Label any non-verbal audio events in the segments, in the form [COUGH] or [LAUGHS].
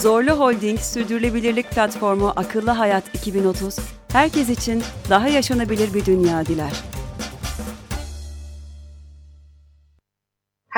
Zorlu Holding Sürdürülebilirlik Platformu Akıllı Hayat 2030, herkes için daha yaşanabilir bir dünya diler.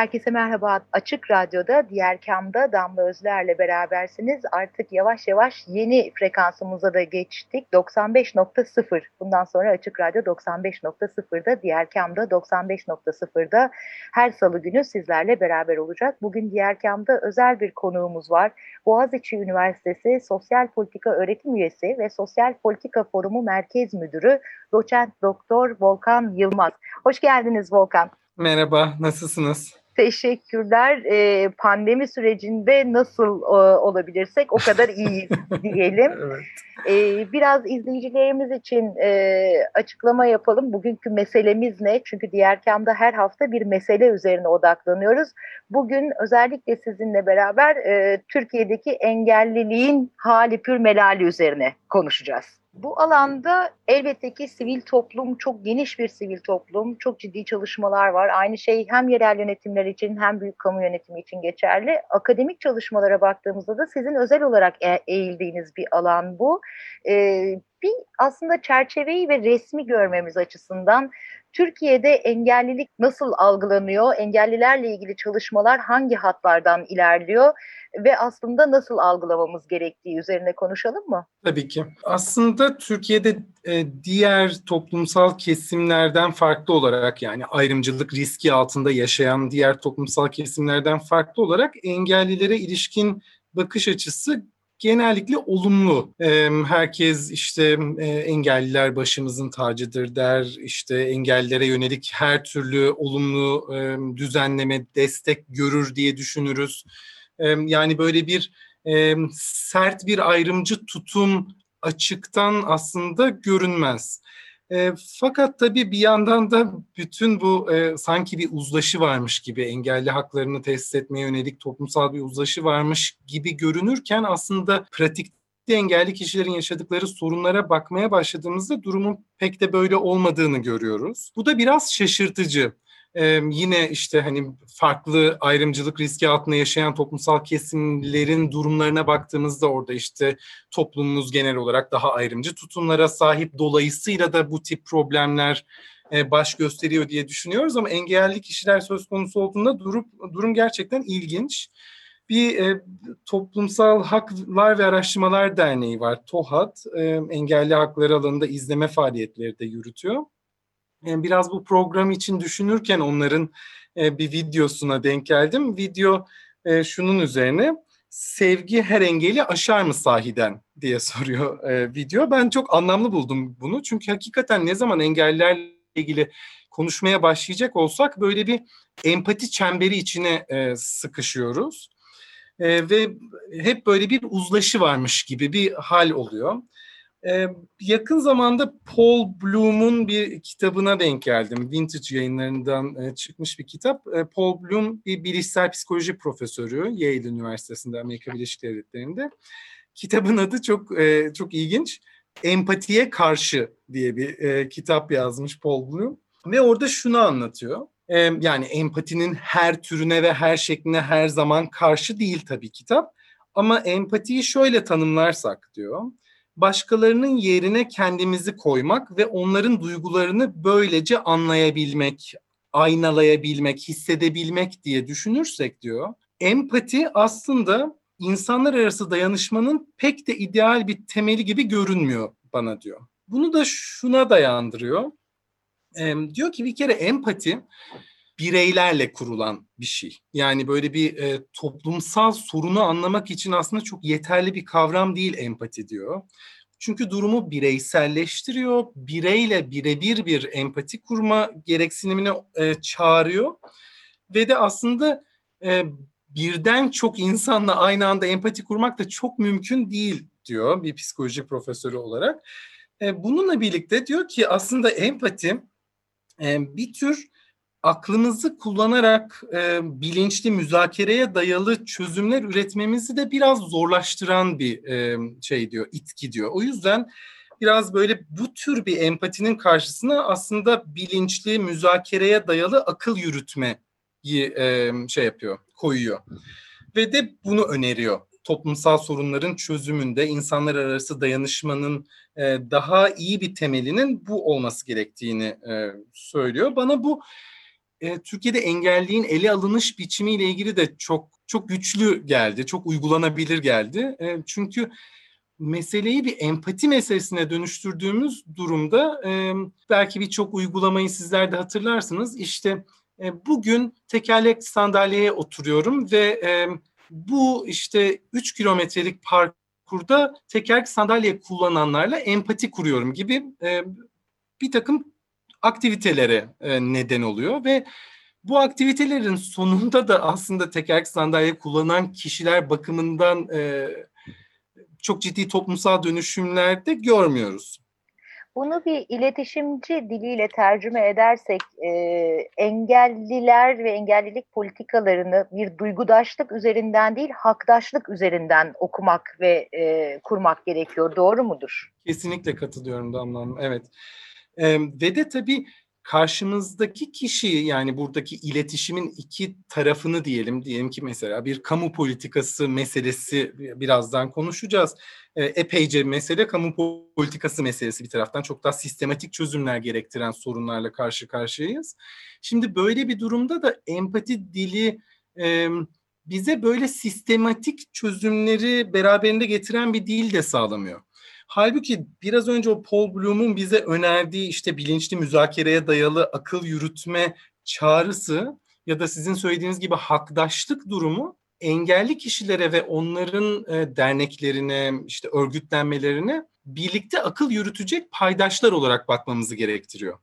Herkese merhaba. Açık Radyo'da, diğer kamda Damla Özler'le berabersiniz. Artık yavaş yavaş yeni frekansımıza da geçtik. 95.0. Bundan sonra Açık Radyo 95.0'da, diğer kamda 95.0'da her salı günü sizlerle beraber olacak. Bugün diğer kamda özel bir konuğumuz var. Boğaziçi Üniversitesi Sosyal Politika Öğretim Üyesi ve Sosyal Politika Forumu Merkez Müdürü Doçent Doktor Volkan Yılmaz. Hoş geldiniz Volkan. Merhaba, nasılsınız? Teşekkürler. E, pandemi sürecinde nasıl e, olabilirsek o kadar iyiyiz [LAUGHS] diyelim. evet. e, biraz izleyicilerimiz için e, açıklama yapalım. Bugünkü meselemiz ne? Çünkü diğer kamda her hafta bir mesele üzerine odaklanıyoruz. Bugün özellikle sizinle beraber e, Türkiye'deki engelliliğin hali pür melali üzerine konuşacağız. Bu alanda elbette ki sivil toplum çok geniş bir sivil toplum, çok ciddi çalışmalar var. Aynı şey hem yerel yönetimler için hem büyük kamu yönetimi için geçerli. Akademik çalışmalara baktığımızda da sizin özel olarak e eğildiğiniz bir alan bu. Ee, bir aslında çerçeveyi ve resmi görmemiz açısından Türkiye'de engellilik nasıl algılanıyor? Engellilerle ilgili çalışmalar hangi hatlardan ilerliyor? Ve aslında nasıl algılamamız gerektiği üzerine konuşalım mı? Tabii ki. Aslında Türkiye'de e, diğer toplumsal kesimlerden farklı olarak yani ayrımcılık riski altında yaşayan diğer toplumsal kesimlerden farklı olarak engellilere ilişkin bakış açısı genellikle olumlu. Herkes işte engelliler başımızın tacıdır der, işte engellilere yönelik her türlü olumlu düzenleme, destek görür diye düşünürüz. Yani böyle bir sert bir ayrımcı tutum açıktan aslında görünmez. E, fakat tabii bir yandan da bütün bu e, sanki bir uzlaşı varmış gibi engelli haklarını tesis etmeye yönelik toplumsal bir uzlaşı varmış gibi görünürken aslında pratikte engelli kişilerin yaşadıkları sorunlara bakmaya başladığımızda durumun pek de böyle olmadığını görüyoruz. Bu da biraz şaşırtıcı. Ee, yine işte hani farklı ayrımcılık riski altında yaşayan toplumsal kesimlerin durumlarına baktığımızda orada işte toplumumuz genel olarak daha ayrımcı tutumlara sahip. Dolayısıyla da bu tip problemler e, baş gösteriyor diye düşünüyoruz ama engelli kişiler söz konusu olduğunda durum, durum gerçekten ilginç. Bir e, Toplumsal Haklar ve Araştırmalar Derneği var, TOHAD. E, engelli hakları alanında izleme faaliyetleri de yürütüyor biraz bu program için düşünürken onların e, bir videosuna denk geldim. Video e, şunun üzerine sevgi her engeli aşar mı sahiden diye soruyor e, video. Ben çok anlamlı buldum bunu çünkü hakikaten ne zaman engellerle ilgili konuşmaya başlayacak olsak böyle bir empati çemberi içine sıkışıyoruz. ve hep böyle bir uzlaşı varmış gibi bir hal oluyor. Ee, yakın zamanda Paul Bloom'un bir kitabına denk geldim. Vintage yayınlarından e, çıkmış bir kitap. E, Paul Bloom bir bilişsel psikoloji profesörü Yale Üniversitesi'nde Amerika Birleşik Devletleri'nde. Kitabın adı çok e, çok ilginç. Empatiye Karşı diye bir e, kitap yazmış Paul Bloom. Ve orada şunu anlatıyor. E, yani empatinin her türüne ve her şekline her zaman karşı değil tabii kitap. Ama empatiyi şöyle tanımlarsak diyor başkalarının yerine kendimizi koymak ve onların duygularını böylece anlayabilmek, aynalayabilmek, hissedebilmek diye düşünürsek diyor. Empati aslında insanlar arası dayanışmanın pek de ideal bir temeli gibi görünmüyor bana diyor. Bunu da şuna dayandırıyor. E, diyor ki bir kere empati bireylerle kurulan bir şey. Yani böyle bir e, toplumsal sorunu anlamak için aslında çok yeterli bir kavram değil empati diyor. Çünkü durumu bireyselleştiriyor, bireyle birebir bir empati kurma gereksinimini e, çağırıyor ve de aslında e, birden çok insanla aynı anda empati kurmak da çok mümkün değil diyor bir psikoloji profesörü olarak. E, bununla birlikte diyor ki aslında empati e, bir tür aklımızı kullanarak e, bilinçli müzakereye dayalı çözümler üretmemizi de biraz zorlaştıran bir e, şey diyor, itki diyor. O yüzden biraz böyle bu tür bir empatinin karşısına aslında bilinçli müzakereye dayalı akıl yürütmeyi e, şey yapıyor, koyuyor. Ve de bunu öneriyor. Toplumsal sorunların çözümünde insanlar arası dayanışmanın e, daha iyi bir temelinin bu olması gerektiğini e, söylüyor. Bana bu e, Türkiye'de engelliğin ele alınış biçimiyle ilgili de çok çok güçlü geldi, çok uygulanabilir geldi. E, çünkü meseleyi bir empati meselesine dönüştürdüğümüz durumda e, belki birçok uygulamayı sizler de hatırlarsınız. İşte e, bugün tekerlek sandalyeye oturuyorum ve e, bu işte 3 kilometrelik parkurda tekerlek sandalye kullananlarla empati kuruyorum gibi e, bir takım aktivitelere e, neden oluyor ve bu aktivitelerin sonunda da aslında tekerlek sandalye kullanan kişiler bakımından e, çok ciddi toplumsal dönüşümlerde görmüyoruz. Bunu bir iletişimci diliyle tercüme edersek e, engelliler ve engellilik politikalarını bir duygudaşlık üzerinden değil hakdaşlık üzerinden okumak ve e, kurmak gerekiyor. Doğru mudur? Kesinlikle katılıyorum Damla Hanım. Evet. E, ve de tabii karşımızdaki kişi yani buradaki iletişimin iki tarafını diyelim. Diyelim ki mesela bir kamu politikası meselesi birazdan konuşacağız. E, epeyce mesele kamu politikası meselesi bir taraftan çok daha sistematik çözümler gerektiren sorunlarla karşı karşıyayız. Şimdi böyle bir durumda da empati dili e, bize böyle sistematik çözümleri beraberinde getiren bir dil de sağlamıyor. Halbuki biraz önce o Paul Bloom'un bize önerdiği işte bilinçli müzakereye dayalı akıl yürütme çağrısı ya da sizin söylediğiniz gibi hakdaşlık durumu engelli kişilere ve onların e, derneklerine, işte örgütlenmelerine birlikte akıl yürütecek paydaşlar olarak bakmamızı gerektiriyor.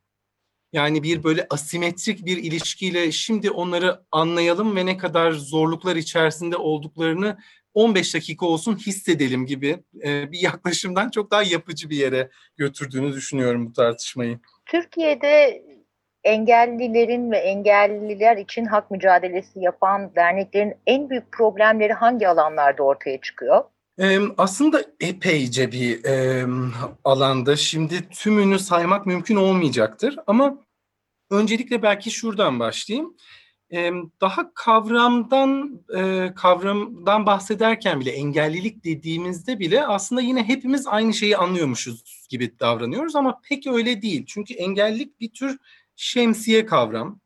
Yani bir böyle asimetrik bir ilişkiyle şimdi onları anlayalım ve ne kadar zorluklar içerisinde olduklarını 15 dakika olsun hissedelim gibi e, bir yaklaşımdan çok daha yapıcı bir yere götürdüğünü düşünüyorum bu tartışmayı. Türkiye'de engellilerin ve engelliler için hak mücadelesi yapan derneklerin en büyük problemleri hangi alanlarda ortaya çıkıyor? aslında epeyce bir e, alanda. Şimdi tümünü saymak mümkün olmayacaktır ama öncelikle belki şuradan başlayayım daha kavramdan kavramdan bahsederken bile engellilik dediğimizde bile aslında yine hepimiz aynı şeyi anlıyormuşuz gibi davranıyoruz ama pek öyle değil. Çünkü engellilik bir tür şemsiye kavram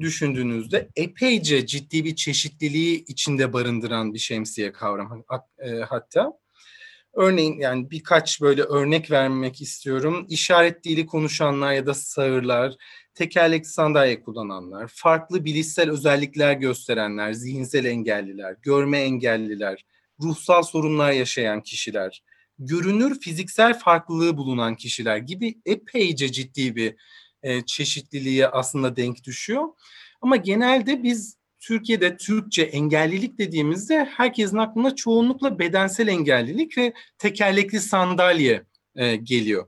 düşündüğünüzde epeyce ciddi bir çeşitliliği içinde barındıran bir şemsiye kavram hatta. Örneğin yani birkaç böyle örnek vermek istiyorum. İşaret dili konuşanlar ya da sağırlar, tekerlekli sandalye kullananlar, farklı bilişsel özellikler gösterenler, zihinsel engelliler, görme engelliler, ruhsal sorunlar yaşayan kişiler, görünür fiziksel farklılığı bulunan kişiler gibi epeyce ciddi bir e, çeşitliliğe aslında denk düşüyor. Ama genelde biz Türkiye'de Türkçe engellilik dediğimizde herkesin aklına çoğunlukla bedensel engellilik ve tekerlekli sandalye e, geliyor.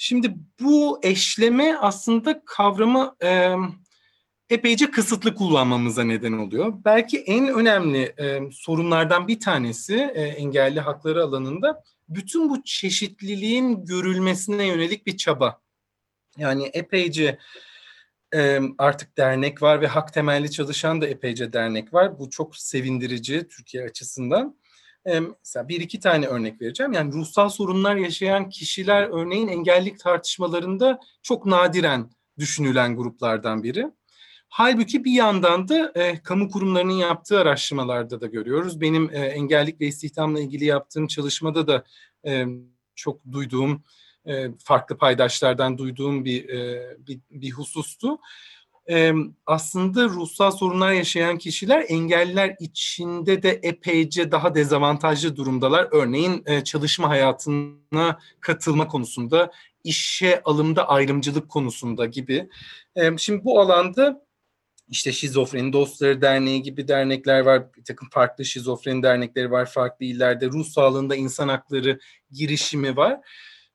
Şimdi bu eşleme aslında kavramı e, epeyce kısıtlı kullanmamıza neden oluyor. Belki en önemli e, sorunlardan bir tanesi e, engelli hakları alanında bütün bu çeşitliliğin görülmesine yönelik bir çaba. Yani epeyce e, artık dernek var ve hak temelli çalışan da epeyce dernek var. Bu çok sevindirici Türkiye açısından. E, mesela bir iki tane örnek vereceğim. Yani ruhsal sorunlar yaşayan kişiler örneğin engellik tartışmalarında çok nadiren düşünülen gruplardan biri. Halbuki bir yandan da e, kamu kurumlarının yaptığı araştırmalarda da görüyoruz. Benim e, engellik ve istihdamla ilgili yaptığım çalışmada da e, çok duyduğum e, farklı paydaşlardan duyduğum bir, e, bir, bir husustu. E, aslında ruhsal sorunlar yaşayan kişiler engelliler içinde de epeyce daha dezavantajlı durumdalar. Örneğin e, çalışma hayatına katılma konusunda, işe alımda ayrımcılık konusunda gibi. E, şimdi bu alanda işte Şizofreni Dostları Derneği gibi dernekler var. Bir takım farklı şizofreni dernekleri var farklı illerde. Ruh sağlığında insan hakları girişimi var.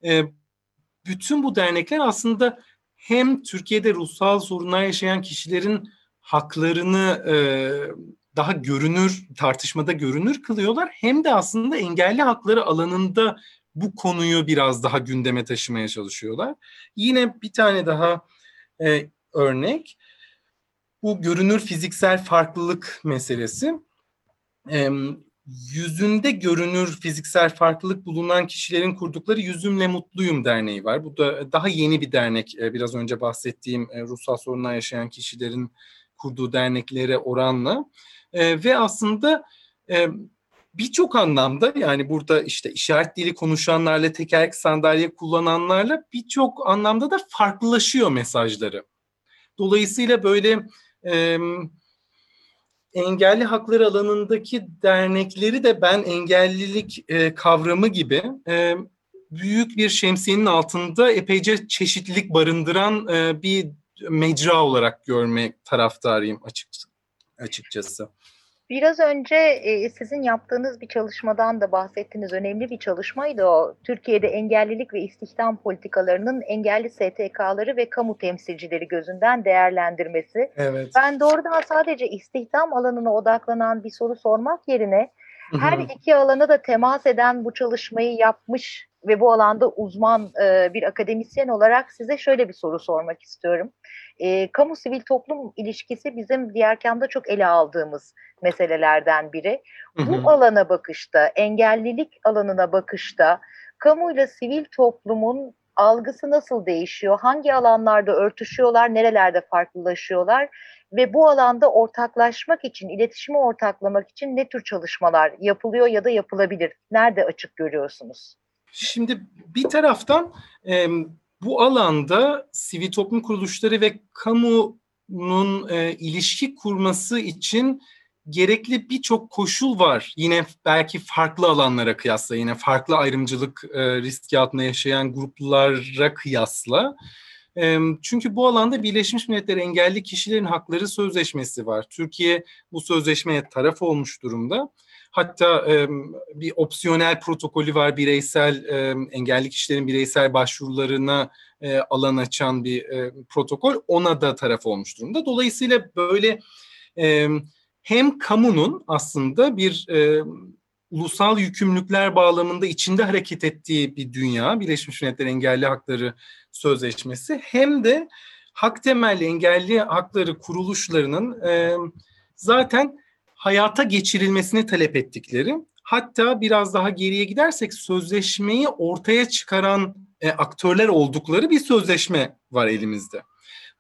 E, bütün bu dernekler aslında hem Türkiye'de ruhsal sorunlar yaşayan kişilerin haklarını e, daha görünür, tartışmada görünür kılıyorlar. Hem de aslında engelli hakları alanında bu konuyu biraz daha gündeme taşımaya çalışıyorlar. Yine bir tane daha e, örnek. Bu görünür fiziksel farklılık meselesi. E, yüzünde görünür fiziksel farklılık bulunan kişilerin kurdukları Yüzümle Mutluyum Derneği var. Bu da daha yeni bir dernek. E, biraz önce bahsettiğim e, ruhsal sorunlar yaşayan kişilerin kurduğu derneklere oranla. E, ve aslında e, birçok anlamda yani burada işte işaret dili konuşanlarla, tekerlek sandalye kullananlarla birçok anlamda da farklılaşıyor mesajları. Dolayısıyla böyle e, engelli hakları alanındaki dernekleri de ben engellilik e, kavramı gibi e, büyük bir şemsiyenin altında epeyce çeşitlilik barındıran e, bir mecra olarak görmek taraftarıyım açık, açıkçası. Biraz önce e, sizin yaptığınız bir çalışmadan da bahsettiniz. Önemli bir çalışmaydı o. Türkiye'de engellilik ve istihdam politikalarının engelli STK'ları ve kamu temsilcileri gözünden değerlendirmesi. Evet. Ben doğrudan sadece istihdam alanına odaklanan bir soru sormak yerine her iki alana da temas eden bu çalışmayı yapmış ve bu alanda uzman e, bir akademisyen olarak size şöyle bir soru sormak istiyorum. E, kamu sivil toplum ilişkisi bizim diğer kamda çok ele aldığımız meselelerden biri. Hı hı. Bu alana bakışta, engellilik alanına bakışta kamuyla sivil toplumun algısı nasıl değişiyor? Hangi alanlarda örtüşüyorlar, nerelerde farklılaşıyorlar? Ve bu alanda ortaklaşmak için, iletişimi ortaklamak için ne tür çalışmalar yapılıyor ya da yapılabilir? Nerede açık görüyorsunuz? Şimdi bir taraftan e, bu alanda sivil toplum kuruluşları ve kamunun e, ilişki kurması için gerekli birçok koşul var. Yine belki farklı alanlara kıyasla, yine farklı ayrımcılık e, riski altında yaşayan gruplara kıyasla. E, çünkü bu alanda Birleşmiş Milletler Engelli Kişilerin Hakları Sözleşmesi var. Türkiye bu sözleşmeye taraf olmuş durumda. Hatta e, bir opsiyonel protokolü var bireysel e, engelli kişilerin bireysel başvurularına e, alan açan bir e, protokol ona da taraf olmuş durumda. Dolayısıyla böyle e, hem kamunun aslında bir e, ulusal yükümlülükler bağlamında içinde hareket ettiği bir dünya, Birleşmiş Milletler Engelli Hakları Sözleşmesi hem de hak temelli engelli hakları kuruluşlarının e, zaten hayata geçirilmesini talep ettikleri hatta biraz daha geriye gidersek sözleşmeyi ortaya çıkaran e, aktörler oldukları bir sözleşme var elimizde.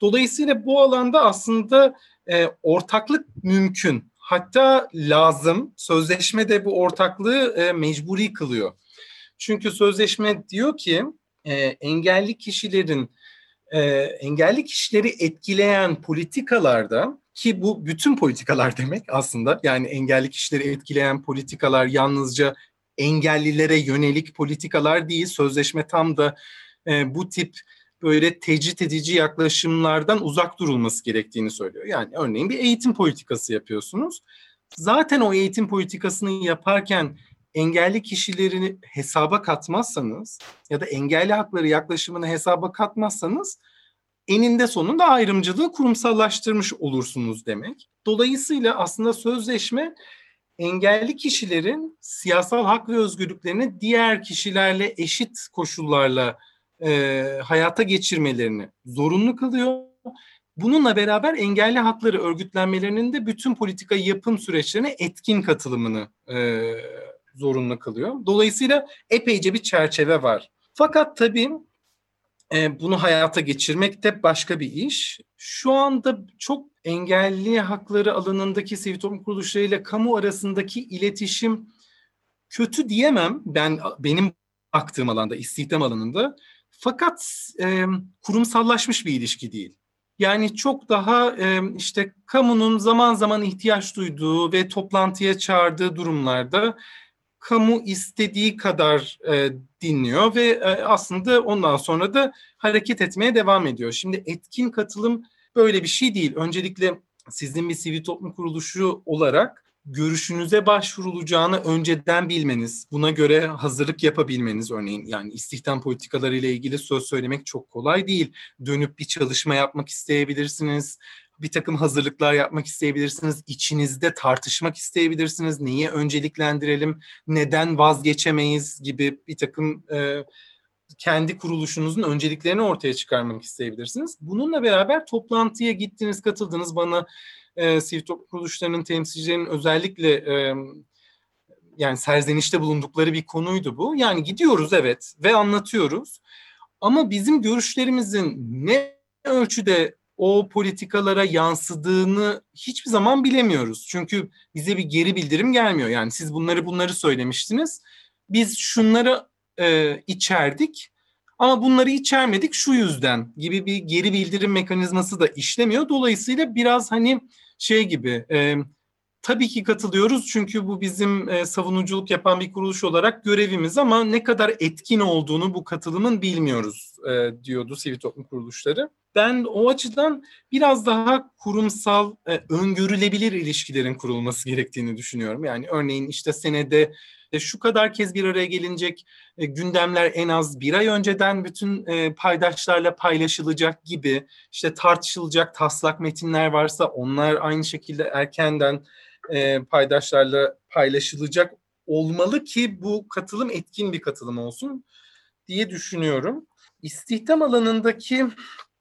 Dolayısıyla bu alanda aslında e, ortaklık mümkün. Hatta lazım. Sözleşme de bu ortaklığı e, mecburi kılıyor. Çünkü sözleşme diyor ki e, engelli kişilerin e, engelli kişileri etkileyen politikalarda ki bu bütün politikalar [LAUGHS] demek aslında yani engelli kişileri etkileyen politikalar yalnızca engellilere yönelik politikalar değil sözleşme tam da e, bu tip böyle tecrit edici yaklaşımlardan uzak durulması gerektiğini söylüyor. Yani örneğin bir eğitim politikası yapıyorsunuz. Zaten o eğitim politikasını yaparken engelli kişilerini hesaba katmazsanız ya da engelli hakları yaklaşımını hesaba katmazsanız eninde sonunda ayrımcılığı kurumsallaştırmış olursunuz demek. Dolayısıyla aslında sözleşme engelli kişilerin siyasal hak ve özgürlüklerini diğer kişilerle eşit koşullarla e, hayata geçirmelerini zorunlu kılıyor. Bununla beraber engelli hakları örgütlenmelerinin de bütün politika yapım süreçlerine etkin katılımını e, zorunlu kılıyor. Dolayısıyla epeyce bir çerçeve var. Fakat tabii e, bunu hayata geçirmek de başka bir iş. Şu anda çok engelli hakları alanındaki sivil toplum kuruluşlarıyla kamu arasındaki iletişim kötü diyemem. Ben benim baktığım alanda, istihdam alanında. Fakat e, kurumsallaşmış bir ilişki değil. Yani çok daha e, işte kamunun zaman zaman ihtiyaç duyduğu ve toplantıya çağırdığı durumlarda kamu istediği kadar e, dinliyor ve e, aslında ondan sonra da hareket etmeye devam ediyor. Şimdi etkin katılım böyle bir şey değil. Öncelikle sizin bir sivil toplum kuruluşu olarak görüşünüze başvurulacağını önceden bilmeniz, buna göre hazırlık yapabilmeniz örneğin yani istihdam politikaları ile ilgili söz söylemek çok kolay değil. Dönüp bir çalışma yapmak isteyebilirsiniz, bir takım hazırlıklar yapmak isteyebilirsiniz, içinizde tartışmak isteyebilirsiniz, neyi önceliklendirelim, neden vazgeçemeyiz gibi bir takım e, kendi kuruluşunuzun önceliklerini ortaya çıkarmak isteyebilirsiniz. Bununla beraber toplantıya gittiniz, katıldınız. Bana e, sivil toplum kuruluşlarının temsilcilerinin özellikle e, yani serzenişte bulundukları bir konuydu bu. Yani gidiyoruz evet ve anlatıyoruz. Ama bizim görüşlerimizin ne ölçüde o politikalara yansıdığını hiçbir zaman bilemiyoruz. Çünkü bize bir geri bildirim gelmiyor. Yani siz bunları bunları söylemiştiniz. Biz şunları e, içerdik ama bunları içermedik şu yüzden gibi bir geri bildirim mekanizması da işlemiyor. Dolayısıyla biraz hani şey gibi e, tabii ki katılıyoruz çünkü bu bizim e, savunuculuk yapan bir kuruluş olarak görevimiz ama ne kadar etkin olduğunu bu katılımın bilmiyoruz e, diyordu sivil toplum kuruluşları. Ben o açıdan biraz daha kurumsal, e, öngörülebilir ilişkilerin kurulması gerektiğini düşünüyorum. Yani örneğin işte senede e, şu kadar kez bir araya gelinecek e, gündemler en az bir ay önceden bütün e, paydaşlarla paylaşılacak gibi işte tartışılacak taslak metinler varsa onlar aynı şekilde erkenden e, paydaşlarla paylaşılacak olmalı ki bu katılım etkin bir katılım olsun diye düşünüyorum. İstihdam alanındaki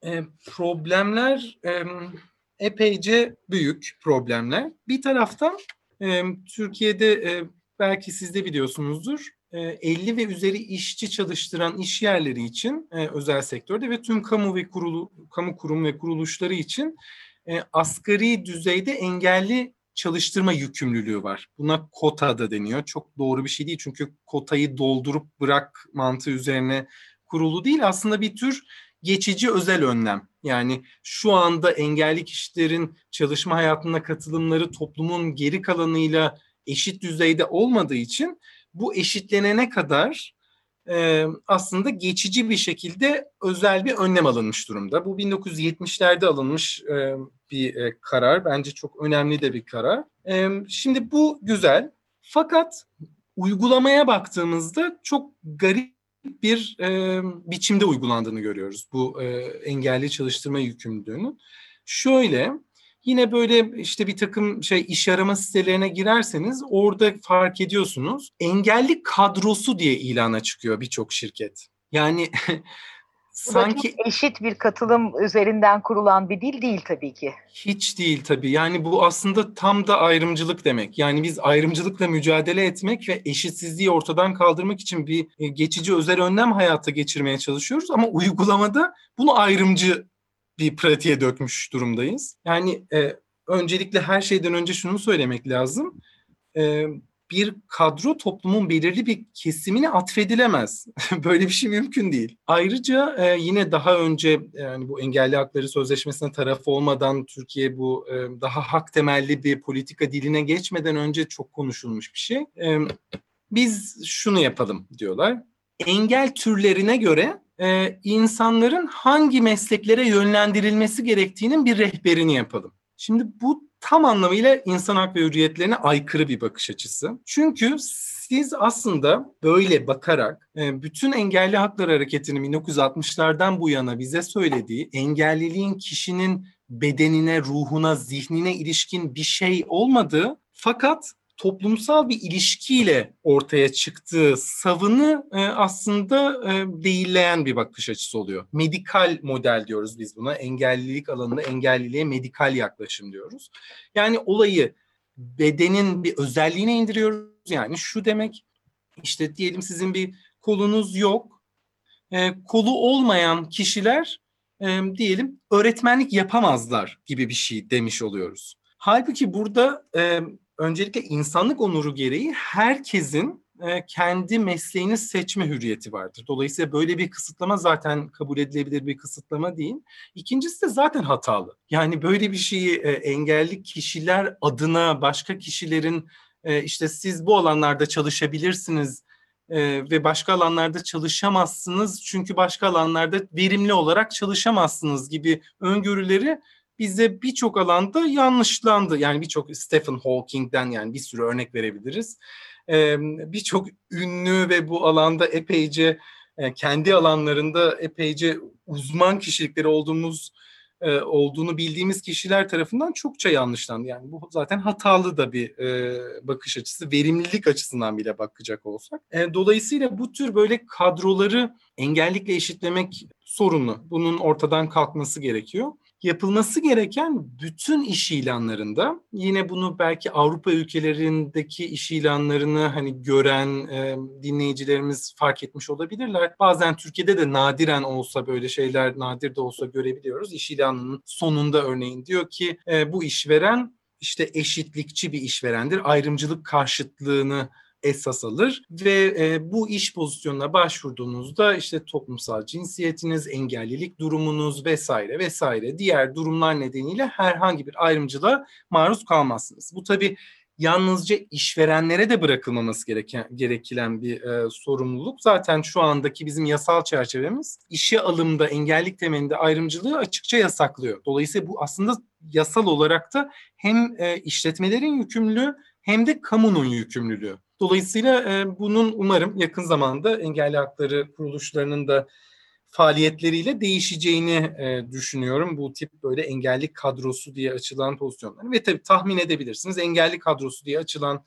e, problemler e, epeyce büyük problemler. Bir taraftan e, Türkiye'de e, belki siz de biliyorsunuzdur 50 e, ve üzeri işçi çalıştıran iş yerleri için e, özel sektörde ve tüm kamu ve kurulu kamu kurum ve kuruluşları için e, asgari düzeyde engelli çalıştırma yükümlülüğü var. Buna kota da deniyor. Çok doğru bir şey değil çünkü kotayı doldurup bırak mantığı üzerine kurulu değil. Aslında bir tür geçici özel önlem. Yani şu anda engelli kişilerin çalışma hayatına katılımları toplumun geri kalanıyla eşit düzeyde olmadığı için bu eşitlenene kadar e, aslında geçici bir şekilde özel bir önlem alınmış durumda. Bu 1970'lerde alınmış e, bir e, karar. Bence çok önemli de bir karar. E, şimdi bu güzel. Fakat uygulamaya baktığımızda çok garip bir e, biçimde uygulandığını görüyoruz bu e, engelli çalıştırma yükümlülüğünün. Şöyle Yine böyle işte bir takım şey iş arama sitelerine girerseniz orada fark ediyorsunuz. Engelli kadrosu diye ilana çıkıyor birçok şirket. Yani [LAUGHS] sanki eşit bir katılım üzerinden kurulan bir dil değil tabii ki. Hiç değil tabii. Yani bu aslında tam da ayrımcılık demek. Yani biz ayrımcılıkla mücadele etmek ve eşitsizliği ortadan kaldırmak için bir e, geçici özel önlem hayata geçirmeye çalışıyoruz ama uygulamada bunu ayrımcı bir pratiğe dökmüş durumdayız. Yani e, öncelikle her şeyden önce şunu söylemek lazım. E, bir kadro toplumun belirli bir kesimine atfedilemez. [LAUGHS] Böyle bir şey mümkün değil. Ayrıca e, yine daha önce yani bu engelli hakları sözleşmesine taraf olmadan Türkiye bu e, daha hak temelli bir politika diline geçmeden önce çok konuşulmuş bir şey. E, biz şunu yapalım diyorlar. Engel türlerine göre e, insanların hangi mesleklere yönlendirilmesi gerektiğinin bir rehberini yapalım. Şimdi bu tam anlamıyla insan hak ve hürriyetlerine aykırı bir bakış açısı. Çünkü siz aslında böyle bakarak e, bütün engelli haklar hareketinin 1960'lardan bu yana bize söylediği engelliliğin kişinin bedenine, ruhuna, zihnine ilişkin bir şey olmadığı fakat toplumsal bir ilişkiyle ortaya çıktığı savını e, aslında e, değilleyen bir bakış açısı oluyor. Medikal model diyoruz biz buna. Engellilik alanında engelliliğe medikal yaklaşım diyoruz. Yani olayı bedenin bir özelliğine indiriyoruz. Yani şu demek işte diyelim sizin bir kolunuz yok. E, kolu olmayan kişiler e, diyelim öğretmenlik yapamazlar gibi bir şey demiş oluyoruz. Halbuki burada e, öncelikle insanlık onuru gereği herkesin e, kendi mesleğini seçme hürriyeti vardır. Dolayısıyla böyle bir kısıtlama zaten kabul edilebilir bir kısıtlama değil. İkincisi de zaten hatalı. Yani böyle bir şeyi e, engelli kişiler adına başka kişilerin e, işte siz bu alanlarda çalışabilirsiniz ve başka alanlarda çalışamazsınız çünkü başka alanlarda verimli olarak çalışamazsınız gibi öngörüleri bize birçok alanda yanlışlandı. Yani birçok Stephen Hawking'den yani bir sürü örnek verebiliriz. Birçok ünlü ve bu alanda epeyce e, kendi alanlarında epeyce uzman kişilikleri olduğumuz e, olduğunu bildiğimiz kişiler tarafından çokça yanlışlandı. Yani bu zaten hatalı da bir e, bakış açısı, verimlilik açısından bile bakacak olsak. E, dolayısıyla bu tür böyle kadroları engellikle eşitlemek sorunlu. Bunun ortadan kalkması gerekiyor yapılması gereken bütün iş ilanlarında yine bunu belki Avrupa ülkelerindeki iş ilanlarını hani gören e, dinleyicilerimiz fark etmiş olabilirler. Bazen Türkiye'de de nadiren olsa böyle şeyler nadir de olsa görebiliyoruz. İş ilanının sonunda örneğin diyor ki e, bu işveren işte eşitlikçi bir işverendir. Ayrımcılık karşıtlığını esas alır ve e, bu iş pozisyonuna başvurduğunuzda işte toplumsal cinsiyetiniz, engellilik durumunuz vesaire vesaire diğer durumlar nedeniyle herhangi bir ayrımcılığa maruz kalmazsınız. Bu tabii yalnızca işverenlere de bırakılmaması gereken gerekilen bir e, sorumluluk. Zaten şu andaki bizim yasal çerçevemiz işe alımda engellik temelinde ayrımcılığı açıkça yasaklıyor. Dolayısıyla bu aslında yasal olarak da hem e, işletmelerin yükümlülüğü hem de kamunun yükümlülüğü. Dolayısıyla e, bunun umarım yakın zamanda engelli hakları kuruluşlarının da faaliyetleriyle değişeceğini e, düşünüyorum. Bu tip böyle engelli kadrosu diye açılan pozisyonlar. Ve tabii tahmin edebilirsiniz engelli kadrosu diye açılan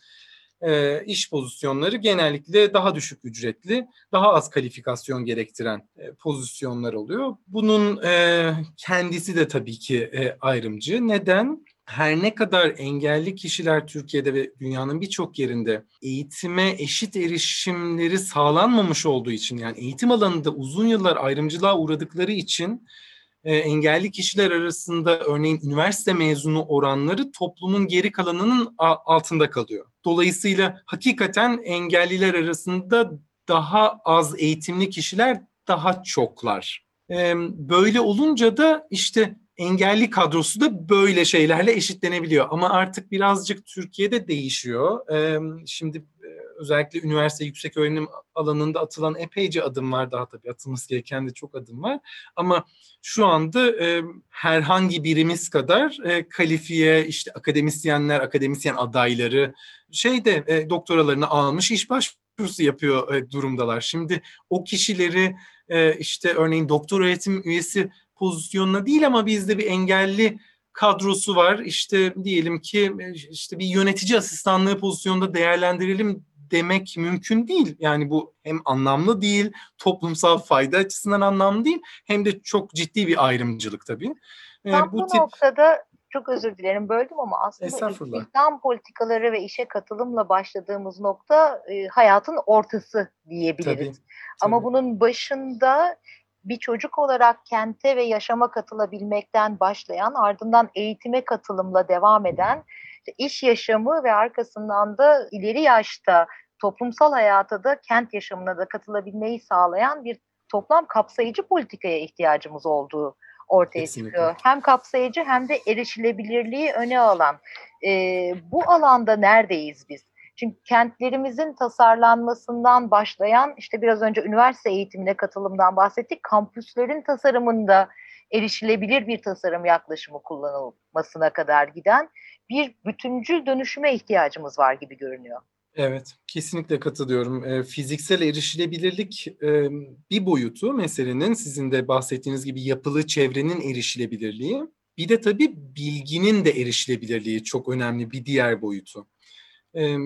e, iş pozisyonları genellikle daha düşük ücretli, daha az kalifikasyon gerektiren e, pozisyonlar oluyor. Bunun e, kendisi de tabii ki e, ayrımcı. Neden? Her ne kadar engelli kişiler Türkiye'de ve dünyanın birçok yerinde eğitime eşit erişimleri sağlanmamış olduğu için yani eğitim alanında uzun yıllar ayrımcılığa uğradıkları için e, engelli kişiler arasında örneğin üniversite mezunu oranları toplumun geri kalanının altında kalıyor. Dolayısıyla hakikaten engelliler arasında daha az eğitimli kişiler daha çoklar. Böyle olunca da işte engelli kadrosu da böyle şeylerle eşitlenebiliyor. Ama artık birazcık Türkiye'de değişiyor. Şimdi özellikle üniversite yüksek öğrenim alanında atılan epeyce adım var daha tabii atılması gereken de çok adım var. Ama şu anda herhangi birimiz kadar kalifiye işte akademisyenler, akademisyen adayları şeyde doktoralarını almış iş başvurusu yapıyor durumdalar. Şimdi o kişileri işte örneğin doktor öğretim üyesi pozisyonuna değil ama bizde bir engelli kadrosu var. İşte diyelim ki işte bir yönetici asistanlığı pozisyonunda değerlendirelim demek mümkün değil. Yani bu hem anlamlı değil, toplumsal fayda açısından anlamlı değil, hem de çok ciddi bir ayrımcılık tabii. Ee, Tam bu, bu tip... noktada çok özür dilerim böldüm ama aslında istihdam politikaları ve işe katılımla başladığımız nokta e, hayatın ortası diyebiliriz. Tabii, tabii. Ama bunun başında bir çocuk olarak kente ve yaşama katılabilmekten başlayan ardından eğitime katılımla devam eden iş yaşamı ve arkasından da ileri yaşta toplumsal hayata da kent yaşamına da katılabilmeyi sağlayan bir toplam kapsayıcı politikaya ihtiyacımız olduğu ortaya Kesinlikle. çıkıyor. Hem kapsayıcı hem de erişilebilirliği öne alan. Ee, bu alanda neredeyiz biz? Çünkü kentlerimizin tasarlanmasından başlayan işte biraz önce üniversite eğitimine katılımdan bahsettik. Kampüslerin tasarımında erişilebilir bir tasarım yaklaşımı kullanılmasına kadar giden bir bütüncül dönüşüme ihtiyacımız var gibi görünüyor. Evet, kesinlikle katılıyorum. E, fiziksel erişilebilirlik e, bir boyutu meselenin sizin de bahsettiğiniz gibi yapılı çevrenin erişilebilirliği. Bir de tabii bilginin de erişilebilirliği çok önemli bir diğer boyutu.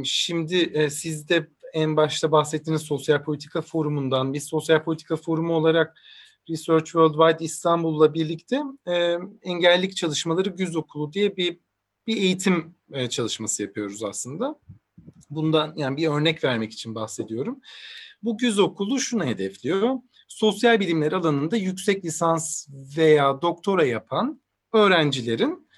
Şimdi siz de en başta bahsettiğiniz sosyal politika forumundan, biz sosyal politika forumu olarak Research Worldwide İstanbul'la birlikte engellilik çalışmaları güz okulu diye bir bir eğitim çalışması yapıyoruz aslında. Bundan yani bir örnek vermek için bahsediyorum. Bu güz okulu şunu hedefliyor. Sosyal bilimler alanında yüksek lisans veya doktora yapan öğrencilerin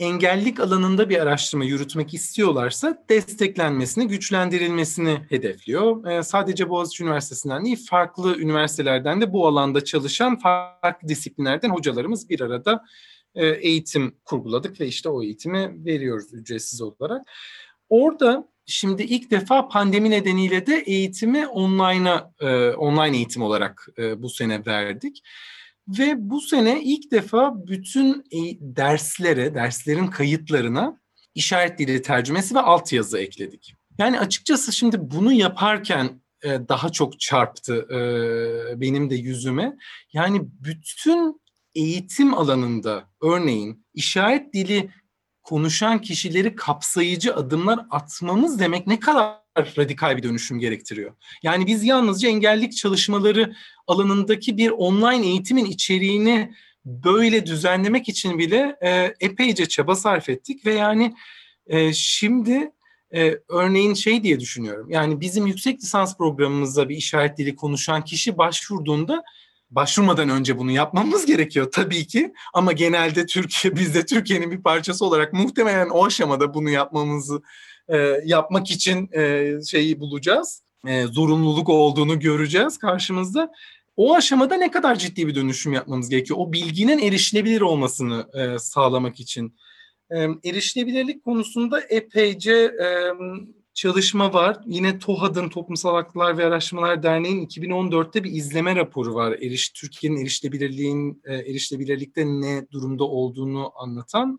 engellik alanında bir araştırma yürütmek istiyorlarsa desteklenmesini, güçlendirilmesini hedefliyor. E, sadece Boğaziçi Üniversitesi'nden değil, farklı üniversitelerden de bu alanda çalışan farklı disiplinlerden hocalarımız bir arada e, eğitim kurguladık ve işte o eğitimi veriyoruz ücretsiz olarak. Orada şimdi ilk defa pandemi nedeniyle de eğitimi online'a e, online eğitim olarak e, bu sene verdik. Ve bu sene ilk defa bütün e, derslere, derslerin kayıtlarına işaret dili tercümesi ve altyazı ekledik. Yani açıkçası şimdi bunu yaparken e, daha çok çarptı e, benim de yüzüme. Yani bütün eğitim alanında örneğin işaret dili konuşan kişileri kapsayıcı adımlar atmamız demek ne kadar radikal bir dönüşüm gerektiriyor. Yani biz yalnızca engellik çalışmaları alanındaki bir online eğitimin içeriğini böyle düzenlemek için bile e, epeyce çaba sarf ettik ve yani e, şimdi e, örneğin şey diye düşünüyorum. Yani bizim yüksek lisans programımızda bir işaret dili konuşan kişi başvurduğunda başvurmadan önce bunu yapmamız gerekiyor tabii ki. Ama genelde Türkiye, [LAUGHS] biz de Türkiye'nin bir parçası olarak muhtemelen o aşamada bunu yapmamızı e, yapmak için e, şeyi bulacağız. E, zorunluluk olduğunu göreceğiz karşımızda. O aşamada ne kadar ciddi bir dönüşüm yapmamız gerekiyor? O bilginin erişilebilir olmasını e, sağlamak için. E, erişilebilirlik konusunda epeyce e, çalışma var. Yine TOHAD'ın Toplumsal Haklar ve Araştırmalar Derneği'nin 2014'te bir izleme raporu var. Eriş, Türkiye'nin erişilebilirliğin e, erişilebilirlikte ne durumda olduğunu anlatan.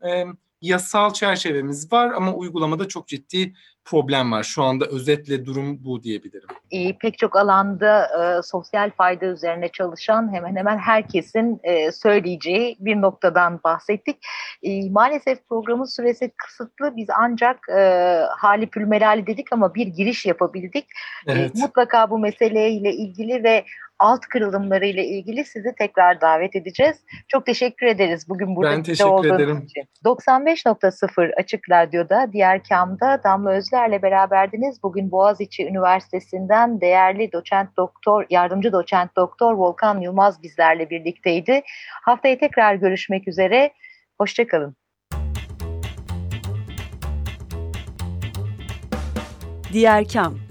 Yasal çerçevemiz var ama uygulamada çok ciddi problem var. Şu anda özetle durum bu diyebilirim. E, pek çok alanda e, sosyal fayda üzerine çalışan hemen hemen herkesin e, söyleyeceği bir noktadan bahsettik. E, maalesef programın süresi kısıtlı. Biz ancak e, hali pülmelali dedik ama bir giriş yapabildik. E, evet. E, mutlaka bu meseleyle ilgili ve alt kırılımları ile ilgili sizi tekrar davet edeceğiz. Çok teşekkür ederiz bugün burada ben teşekkür ederim. için. 95.0 Açık Radyo'da, diğer kamda Damla Özler'le beraberdiniz. Bugün Boğaziçi Üniversitesi'nden değerli doçent doktor, yardımcı doçent doktor Volkan Yılmaz bizlerle birlikteydi. Haftaya tekrar görüşmek üzere. Hoşçakalın. Diğer Kam